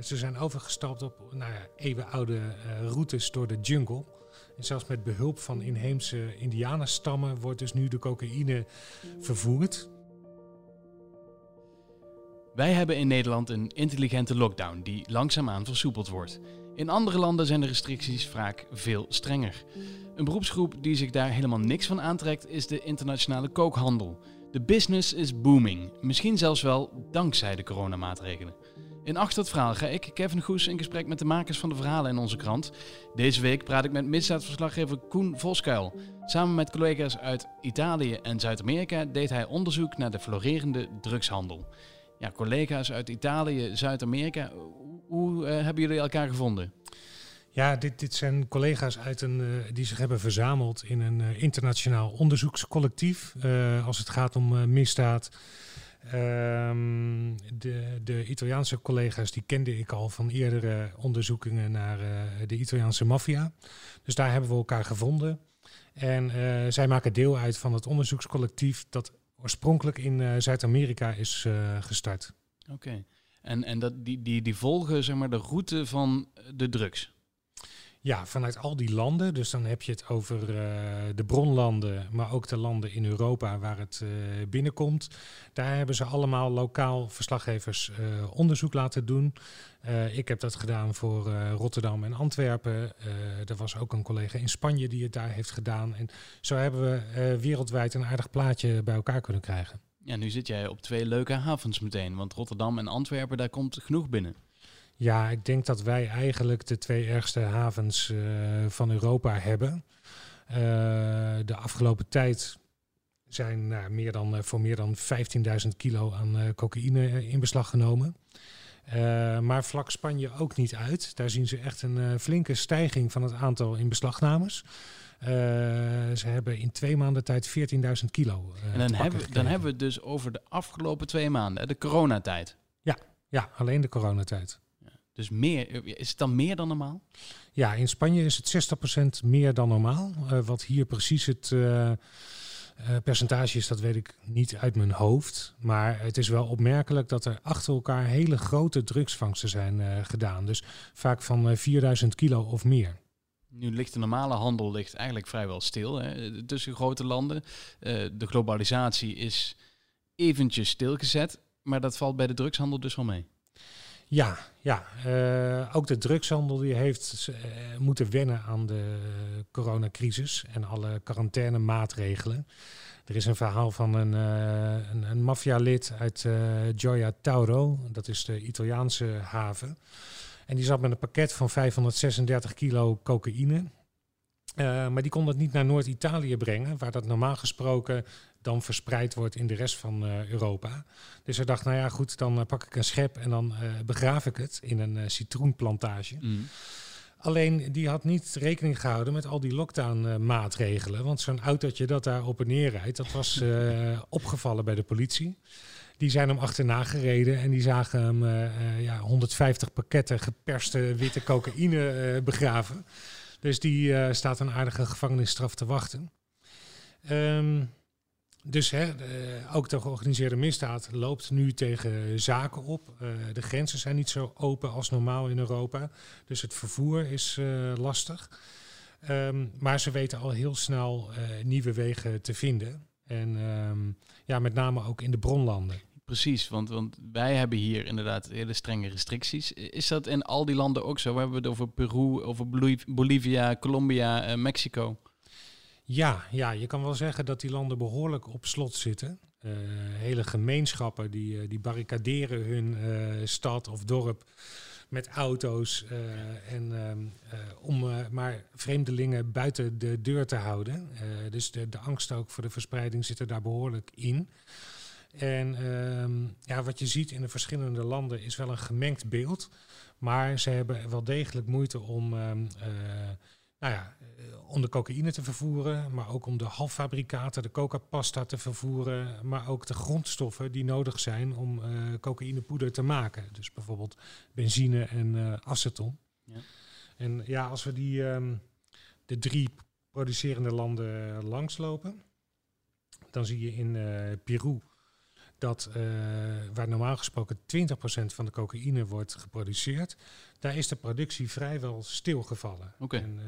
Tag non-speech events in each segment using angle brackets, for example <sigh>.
Ze zijn overgestapt op nou ja, eeuwenoude uh, routes door de jungle. En zelfs met behulp van inheemse indianenstammen wordt dus nu de cocaïne vervoerd. Wij hebben in Nederland een intelligente lockdown die langzaamaan versoepeld wordt. In andere landen zijn de restricties vaak veel strenger. Een beroepsgroep die zich daar helemaal niks van aantrekt is de internationale kookhandel. De business is booming, misschien zelfs wel dankzij de coronamaatregelen. In Achter het Verhaal ga ik, Kevin Goes, in gesprek met de makers van de verhalen in onze krant. Deze week praat ik met misdaadverslaggever Koen Voskuil. Samen met collega's uit Italië en Zuid-Amerika deed hij onderzoek naar de florerende drugshandel. Ja, collega's uit Italië, Zuid-Amerika, hoe uh, hebben jullie elkaar gevonden? Ja, dit, dit zijn collega's uit een, uh, die zich hebben verzameld in een uh, internationaal onderzoekscollectief. als het gaat om misdaad Um, de, de, Italiaanse collega's die kende ik al van eerdere onderzoekingen naar uh, de Italiaanse maffia. Dus daar hebben we elkaar gevonden. En uh, zij maken deel uit van het onderzoekscollectief dat oorspronkelijk in uh, Zuid-Amerika is gestart. Oké, en, en dat, die, die, die volgen zeg maar, de route van de drugs? Ja, vanuit al die landen. Dus dan heb je het over uh, de bronlanden, maar ook de landen in Europa waar het uh, binnenkomt. Daar hebben ze allemaal lokaal verslaggevers uh, onderzoek laten doen. ik heb dat gedaan voor Rotterdam en Antwerpen. er was ook een collega in Spanje die het daar heeft gedaan. En zo hebben we wereldwijd een aardig plaatje bij elkaar kunnen krijgen. Ja, nu zit jij op twee leuke havens meteen. Want Rotterdam en Antwerpen, daar komt genoeg binnen. Ja, ik denk dat wij eigenlijk de twee ergste havens uh, van Europa hebben. Uh, de afgelopen tijd zijn nou, meer dan, uh, voor meer dan 15.000 kilo aan cocaïne in beslag genomen. maar vlak Spanje ook niet uit. Daar zien ze echt een flinke stijging van het aantal inbeslagnames. ze hebben in twee maanden tijd 14.000 kilo. en dan hebben, we, dan hebben we het dus over de afgelopen twee maanden, de coronatijd. Ja, ja alleen de coronatijd. Dus meer, is het dan meer dan normaal? Ja, in Spanje is het 60% meer dan normaal. Uh, wat hier precies het uh, uh, percentage is, dat weet ik niet uit mijn hoofd. Maar het is wel opmerkelijk dat er achter elkaar hele grote drugsvangsten zijn gedaan. Dus vaak van 4000 kilo of meer. Nu ligt de normale handel ligt eigenlijk vrijwel stil hè, tussen grote landen. de globalisatie is eventjes stilgezet, maar dat valt bij de drugshandel dus wel mee. Ja, ja. Uh, ook de drugshandel die heeft uh, moeten wennen aan de coronacrisis en alle quarantainemaatregelen. Er is een verhaal van een, uh, een, een maffialid uit Gioia Tauro, dat is de Italiaanse haven. En die zat met een pakket van 536 kilo cocaïne. maar die kon dat niet naar Noord-Italië brengen, waar dat normaal gesproken dan verspreid wordt in de rest van uh, Europa. Dus hij dacht, nou ja, goed, dan uh, pak ik een schep en dan uh, begraaf ik het in een citroenplantage. Mm. Alleen die had niet rekening gehouden met al die lockdown-maatregelen. Want zo'n autootje dat daar op en neer rijdt, dat was <laughs> opgevallen bij de politie. Die zijn hem achterna gereden en die zagen hem ja, 150 pakketten geperste witte cocaïne begraven. Dus die staat een aardige gevangenisstraf te wachten. Um, dus hè, ook de georganiseerde misdaad loopt nu tegen zaken op. Uh, de grenzen zijn niet zo open als normaal in Europa. Dus het vervoer is uh, lastig. Um, maar ze weten al heel snel uh, nieuwe wegen te vinden. En um, ja, met name ook in de bronlanden. Precies, want, want wij hebben hier inderdaad hele strenge restricties. Is dat in al die landen ook zo? We hebben het over Peru, over Bolivia, Colombia, Mexico. Ja, ja, je kan wel zeggen dat die landen behoorlijk op slot zitten. Uh, hele gemeenschappen die, uh, die barricaderen hun uh, stad of dorp met auto's. en om maar vreemdelingen buiten de deur te houden. dus de, de angst ook voor de verspreiding zit er daar behoorlijk in. En ehm, ja, wat je ziet in de verschillende landen is wel een gemengd beeld. Maar ze hebben wel degelijk moeite om um, nou ja, eh, om de cocaïne te vervoeren, maar ook om de halffabrikaten, de coca-pasta te vervoeren, maar ook de grondstoffen die nodig zijn om uh, cocaïnepoeder te maken. Dus bijvoorbeeld benzine en uh, aceton. Ja. En ja, als we die um, de drie producerende landen langslopen, dan zie je in uh, Peru dat waar normaal gesproken 20% van de cocaïne wordt geproduceerd, daar is de productie vrijwel stilgevallen. En,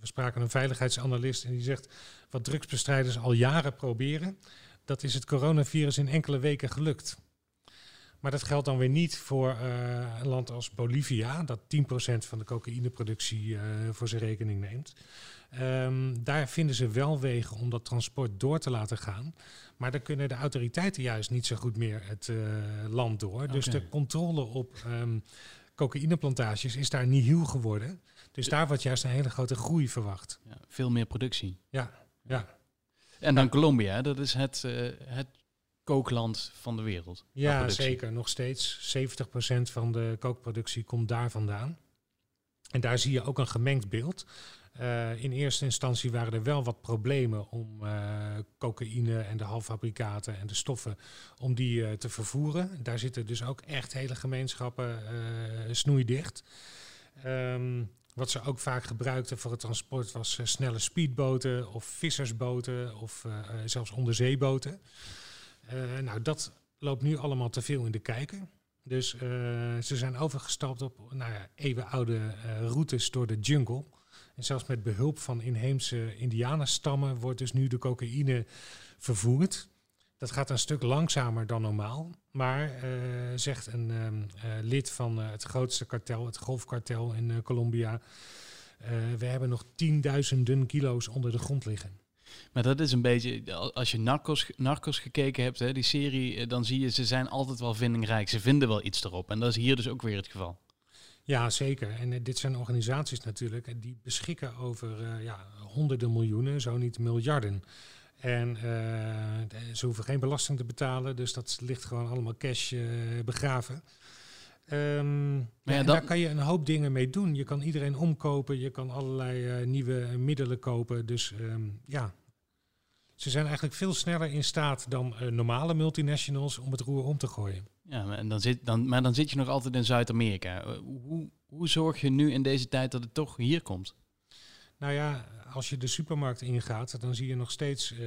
we spraken een veiligheidsanalist en die zegt wat drugsbestrijders al jaren proberen, dat is het coronavirus in enkele weken gelukt. Maar dat geldt dan weer niet voor uh, een land als Bolivia, dat 10% van de cocaïneproductie uh, voor zijn rekening neemt. Um, daar vinden ze wel wegen om dat transport door te laten gaan. Maar dan kunnen de autoriteiten juist niet zo goed meer het uh, land door. Okay. Dus de controle op um, cocaïneplantages is daar niet heel geworden. Dus daar wordt juist een hele grote groei verwacht. Ja, veel meer productie. Ja, ja. En dan Colombia, dat is het, het kookland van de wereld. Ja, zeker. Nog steeds. 70% van de kookproductie komt daar vandaan. En daar zie je ook een gemengd beeld. Uh, in eerste instantie waren er wel wat problemen om uh, cocaïne en de halffabrikaten en de stoffen om die uh, te vervoeren. Daar zitten dus ook echt hele gemeenschappen snoeidicht. Um, wat ze ook vaak gebruikten voor het transport was snelle speedboten of vissersboten of zelfs onderzeeboten. Uh, nou, dat loopt nu allemaal te veel in de kijker. Dus uh, ze zijn overgestapt op nou ja, eeuwenoude uh, routes door de jungle. En zelfs met behulp van inheemse indianenstammen wordt dus nu de cocaïne vervoerd. Dat gaat een stuk langzamer dan normaal. Maar, zegt een um, lid van het grootste kartel, het golfkartel in Colombia... we hebben nog tienduizenden kilo's onder de grond liggen. Maar dat is een beetje, als je Narcos, Narcos gekeken hebt, hè, die serie, dan zie je, ze zijn altijd wel vindingrijk. Ze vinden wel iets erop. En dat is hier dus ook weer het geval. Ja, zeker. En uh, dit zijn organisaties natuurlijk, die beschikken over uh, ja, honderden miljoenen, zo niet miljarden. En uh, ze hoeven geen belasting te betalen, dus dat ligt gewoon allemaal cash begraven. Um, ja, ja, daar kan je een hoop dingen mee doen. Je kan iedereen omkopen, je kan allerlei nieuwe middelen kopen. Dus um, ja, ze zijn eigenlijk veel sneller in staat dan uh, normale multinationals om het roer om te gooien. Ja, en dan zit, dan, maar dan zit je nog altijd in Zuid-Amerika. Uh, hoe, hoe zorg je nu in deze tijd dat het toch hier komt? Nou ja, als je de supermarkt ingaat, dan zie je nog steeds uh,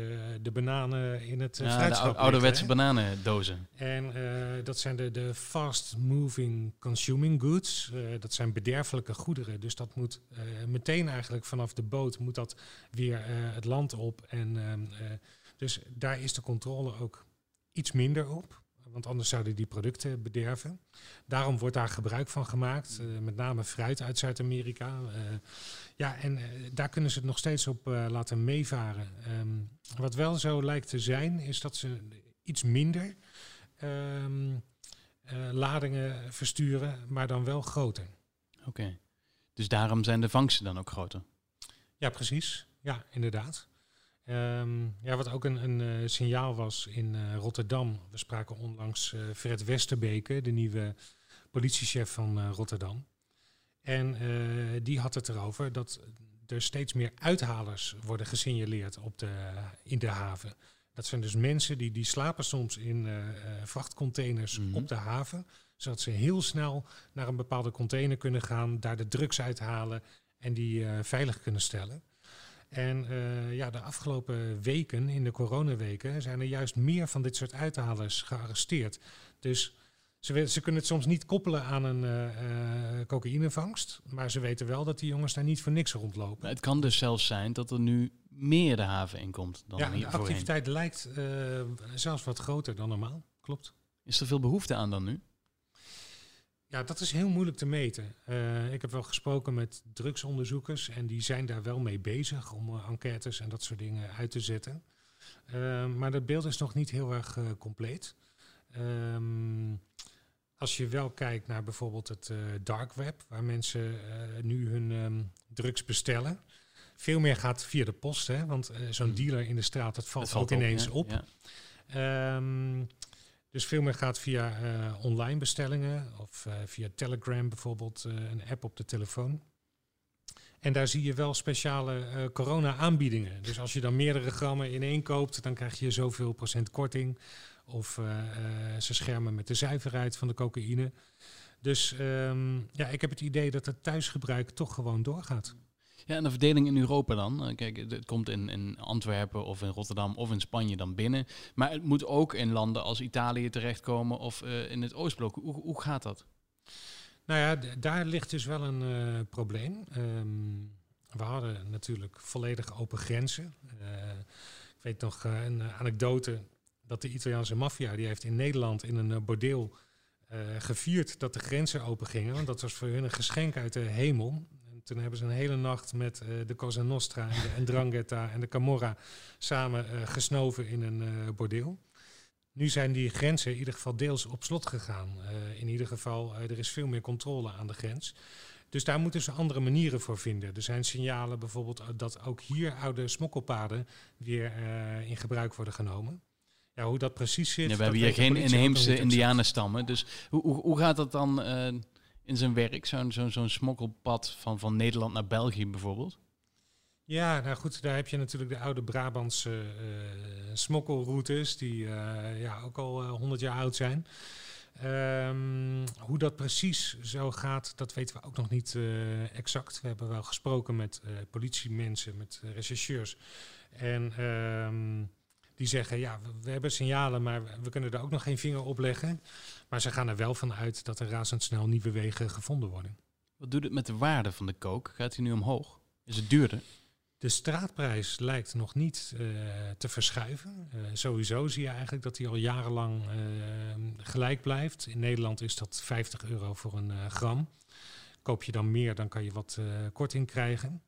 de bananen in het uh, ja, de ouderwetse bananendozen. En uh, dat zijn de, de fast-moving consuming goods. dat zijn bederfelijke goederen. Dus dat moet meteen eigenlijk vanaf de boot moet dat weer het land op. En ehm, dus daar is de controle ook iets minder op want anders zouden die producten bederven. Daarom wordt daar gebruik van gemaakt, uh, met name fruit uit Zuid-Amerika. Uh, ja, en uh, daar kunnen ze het nog steeds op laten meevaren. Um, wat wel zo lijkt te zijn, is dat ze iets minder um, ladingen versturen, maar dan wel groter. Oké, okay. dus daarom zijn de vangsten dan ook groter? Ja, precies. Ja, inderdaad. Um, ja, wat ook een, een uh, signaal was in uh, Rotterdam. We spraken onlangs uh, Fred Westerbeke, de nieuwe politiechef van Rotterdam. En die had het erover dat er steeds meer uithalers worden gesignaleerd op de, in de haven. Dat zijn dus mensen die, die slapen soms in vrachtcontainers mm -hmm. op de haven. Zodat ze heel snel naar een bepaalde container kunnen gaan, daar de drugs uithalen en die veilig kunnen stellen. En uh, ja, de afgelopen weken, in de coronaweken, zijn er juist meer van dit soort uithalers gearresteerd. Dus ze, ze kunnen het soms niet koppelen aan een uh, uh, cocaïnevangst, maar ze weten wel dat die jongens daar niet voor niks rondlopen. Maar het kan dus zelfs zijn dat er nu meer de haven inkomt dan ja, de activiteit lijkt zelfs wat groter dan normaal, klopt. Is er veel behoefte aan dan nu? Ja, dat is heel moeilijk te meten. Uh, ik heb wel gesproken met drugsonderzoekers en die zijn daar wel mee bezig om uh, enquêtes en dat soort dingen uit te zetten. Uh, maar dat beeld is nog niet heel erg compleet. Um, als je wel kijkt naar bijvoorbeeld het dark web, waar mensen nu hun um, drugs bestellen. Veel meer gaat via de post, hè, want zo'n hmm. dealer in de straat, dat valt, dat valt ook ineens op. op. Ja. Um, dus veel meer gaat via uh, online bestellingen of uh, via Telegram bijvoorbeeld, uh, een app op de telefoon. En daar zie je wel speciale corona-aanbiedingen. Dus als je dan meerdere grammen in één koopt, dan krijg je zoveel procent korting. Of ze schermen met de zuiverheid van de cocaïne. Dus um, ja, ik heb het idee dat het thuisgebruik toch gewoon doorgaat. Ja, en de verdeling in Europa dan. Eh, kijk, het komt in, in Antwerpen of in Rotterdam of in Spanje dan binnen. Maar het moet ook in landen als Italië terechtkomen of uh, in het Oostblok. Hoe, hoe gaat dat? Nou ja, daar ligt dus wel een uh, probleem. Um, we hadden natuurlijk volledig open grenzen. Ik weet nog een anekdote dat de Italiaanse maffia, die heeft in Nederland in een bordeel gevierd dat de grenzen open gingen. Want dat was voor hun een geschenk uit de hemel. Toen hebben ze een hele nacht met uh, de Cosa Nostra en de Ndrangheta en de Camorra samen uh, gesnoven in een uh, bordeel. Nu zijn die grenzen in ieder geval deels op slot gegaan. in ieder geval, er is veel meer controle aan de grens. Dus daar moeten ze andere manieren voor vinden. Er zijn signalen bijvoorbeeld dat ook hier oude smokkelpaden weer in gebruik worden genomen. Ja, hoe dat precies zit. Ja, we hebben hier geen inheemse indianenstammen. Dus hoe, hoe, hoe gaat dat dan in zijn werk, zo'n zo'n zo'n smokkelpad van, van Nederland naar België bijvoorbeeld? Ja, nou goed, daar heb je natuurlijk de oude Brabantse uh, smokkelroutes, die uh, ja, ook al uh, 100 jaar oud zijn. Um, hoe dat precies zo gaat, dat weten we ook nog niet exact. We hebben wel gesproken met politiemensen, met rechercheurs. En um, die zeggen, ja, we, hebben signalen, maar we kunnen er ook nog geen vinger op leggen. Maar ze gaan er wel van uit dat er razendsnel nieuwe wegen gevonden worden. Wat doet het met de waarde van de kook? Gaat hij nu omhoog? Is het duurder? De straatprijs lijkt nog niet uh, te verschuiven. Uh, sowieso zie je eigenlijk dat hij al jarenlang uh, gelijk blijft. In Nederland is dat 50 euro voor een gram. Koop je dan meer, dan kan je wat korting krijgen.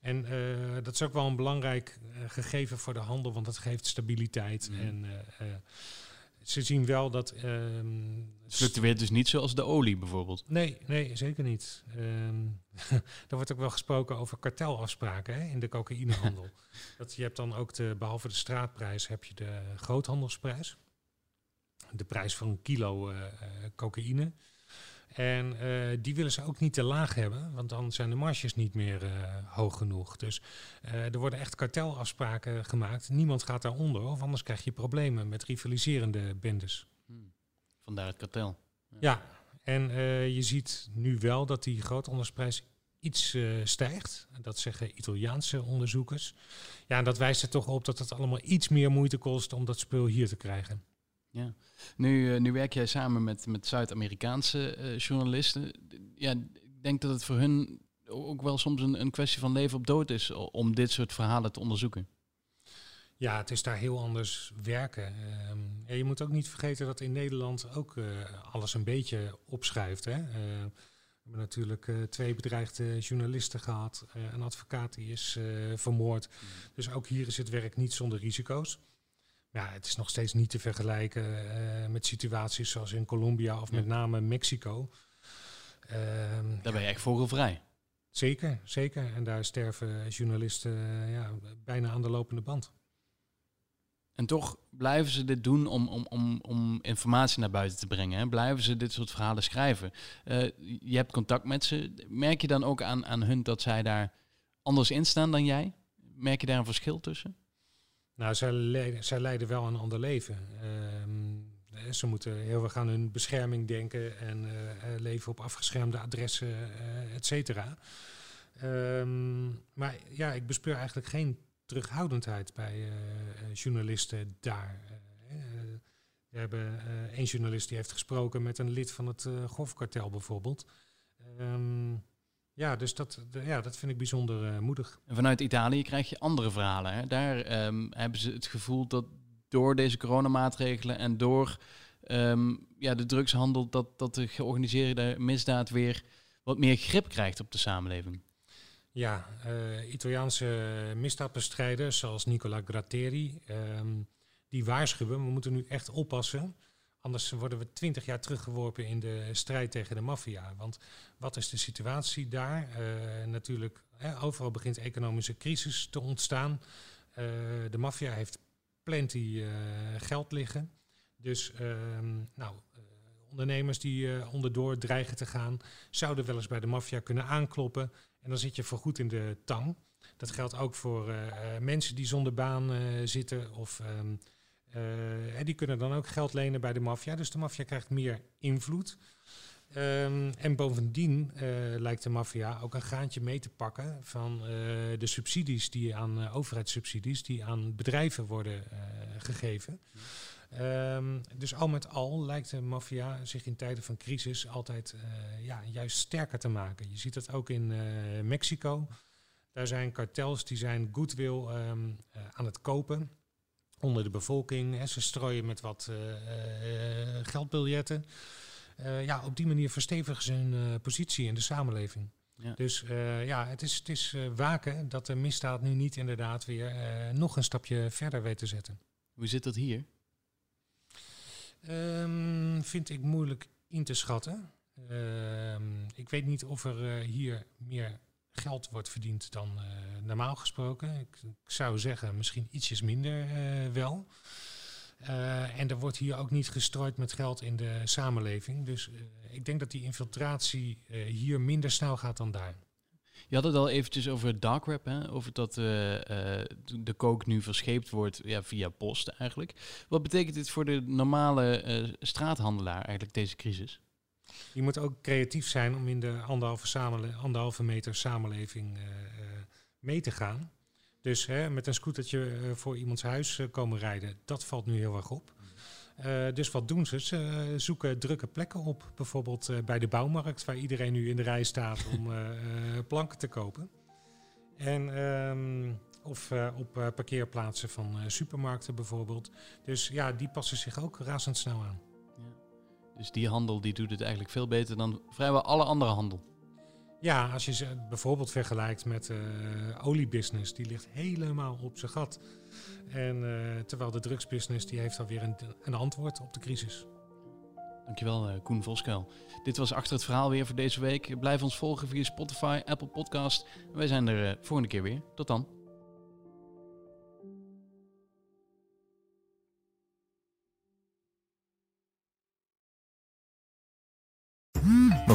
En uh, dat is ook wel een belangrijk uh, gegeven voor de handel, want dat geeft stabiliteit. Mm. En uh, ze zien wel dat. Um, het fluctueert dus niet zoals de olie bijvoorbeeld. Nee, nee zeker niet. Um, <laughs> er wordt ook wel gesproken over kartelafspraken hè, in de cocaïnehandel. <laughs> dat je hebt dan ook de, behalve de straatprijs, heb je de groothandelsprijs. De prijs van een kilo cocaïne. En uh, die willen ze ook niet te laag hebben, want dan zijn de marges niet meer uh, hoog genoeg. Dus uh, er worden echt kartelafspraken gemaakt. Niemand gaat daaronder, of anders krijg je problemen met rivaliserende bendes. Hmm. Vandaar het kartel. Ja, ja en je ziet nu wel dat die groothandelsprijs iets stijgt. Dat zeggen Italiaanse onderzoekers. Ja, en dat wijst er toch op dat het allemaal iets meer moeite kost om dat spul hier te krijgen. Ja, nu, uh, nu werk jij samen met, met Zuid-Amerikaanse uh, journalisten. Ja, ik denk dat het voor hun ook wel soms een, een kwestie van leven op dood is om dit soort verhalen te onderzoeken. Ja, het is daar heel anders werken. Um, ja, je moet ook niet vergeten dat in Nederland ook uh, alles een beetje opschuift. Hè? we hebben natuurlijk twee bedreigde journalisten gehad, een advocaat die is vermoord. Mm. Dus ook hier is het werk niet zonder risico's. Ja, het is nog steeds niet te vergelijken uh, met situaties zoals in Colombia of met name Mexico. Um, daar ben je echt vogelvrij. Zeker, zeker. En daar sterven journalisten uh, ja, bijna aan de lopende band. En toch blijven ze dit doen om, om, om, om informatie naar buiten te brengen. Hè? Blijven ze dit soort verhalen schrijven. Uh, je hebt contact met ze. Merk je dan ook aan, aan hun dat zij daar anders in staan dan jij? Merk je daar een verschil tussen? Nou, zij, leiden, leiden wel een ander leven. Um, ze moeten heel erg aan hun bescherming denken en uh, leven op afgeschermde adressen, uh, et cetera. Um, maar ja, ik bespeur eigenlijk geen terughoudendheid bij journalisten daar. we hebben één journalist die heeft gesproken met een lid van het golfkartel bijvoorbeeld. Um, ja, dus dat, ja, dat vind ik bijzonder uh, moedig. En vanuit Italië krijg je andere verhalen. Hè? Daar um, hebben ze het gevoel dat door deze coronamaatregelen en door um, ja, de drugshandel, dat, dat de georganiseerde misdaad weer wat meer grip krijgt op de samenleving. Ja, uh, Italiaanse misdaadbestrijders zoals Nicola Gratteri, um, die waarschuwen, we moeten nu echt oppassen Anders worden we twintig jaar teruggeworpen in de strijd tegen de maffia. Want wat is de situatie daar? Uh, natuurlijk, overal begint economische crisis te ontstaan. Uh, de maffia heeft plenty uh, geld liggen. Dus ehm, nou, ondernemers die onderdoor dreigen te gaan, zouden wel eens bij de maffia kunnen aankloppen. En dan zit je voorgoed in de tang. Dat geldt ook voor mensen die zonder baan zitten of... Uh, en die kunnen dan ook geld lenen bij de maffia. Dus de maffia krijgt meer invloed. Ehm, en bovendien uh, lijkt de maffia ook een gaantje mee te pakken van uh, de subsidies die aan overheidssubsidies die aan bedrijven worden gegeven. Um, dus al met al lijkt de maffia zich in tijden van crisis altijd ja, juist sterker te maken. Je ziet dat ook in Mexico. Daar zijn kartels die zijn goodwill um, aan het kopen onder de bevolking. Hè. Ze strooien met wat geldbiljetten. Uh, ja, op die manier verstevigen ze hun positie in de samenleving. Ja. Dus uh, ja, het is, het is waken dat de misdaad nu niet inderdaad weer nog een stapje verder weet te zetten. Hoe zit dat hier? Um, vind ik moeilijk in te schatten. Um, ik weet niet of er hier meer geld wordt verdiend dan normaal gesproken. Ik, ik, zou zeggen, misschien ietsjes minder wel. Uh, en er wordt hier ook niet gestrooid met geld in de samenleving. Dus ik denk dat die infiltratie hier minder snel gaat dan daar. Je had het al eventjes over dark web, hè? over dat de kook nu verscheept wordt ja, via post eigenlijk. Wat betekent dit voor de normale straathandelaar eigenlijk, deze crisis? Je moet ook creatief zijn om in de anderhalve, meter samenleving mee te gaan. Dus hè, met een scootertje uh, voor iemands huis komen rijden, dat valt nu heel erg op. Dus wat doen ze? Ze zoeken drukke plekken op. Bijvoorbeeld bij de bouwmarkt, waar iedereen nu in de rij staat om <laughs> planken te kopen. En, um, of op parkeerplaatsen van supermarkten bijvoorbeeld. Dus ja, die passen zich ook razendsnel aan. Dus die handel die doet het eigenlijk veel beter dan vrijwel alle andere handel. Ja, als je ze bijvoorbeeld vergelijkt met de uh, oliebusiness, die ligt helemaal op zijn gat. En uh, terwijl de drugsbusiness, die heeft alweer een, een antwoord op de crisis. Dankjewel, uh, Koen Voskuil. Dit was Achter het Verhaal weer voor deze week. Blijf ons volgen via Spotify, Apple Podcast. Wij zijn er volgende keer weer. Tot dan.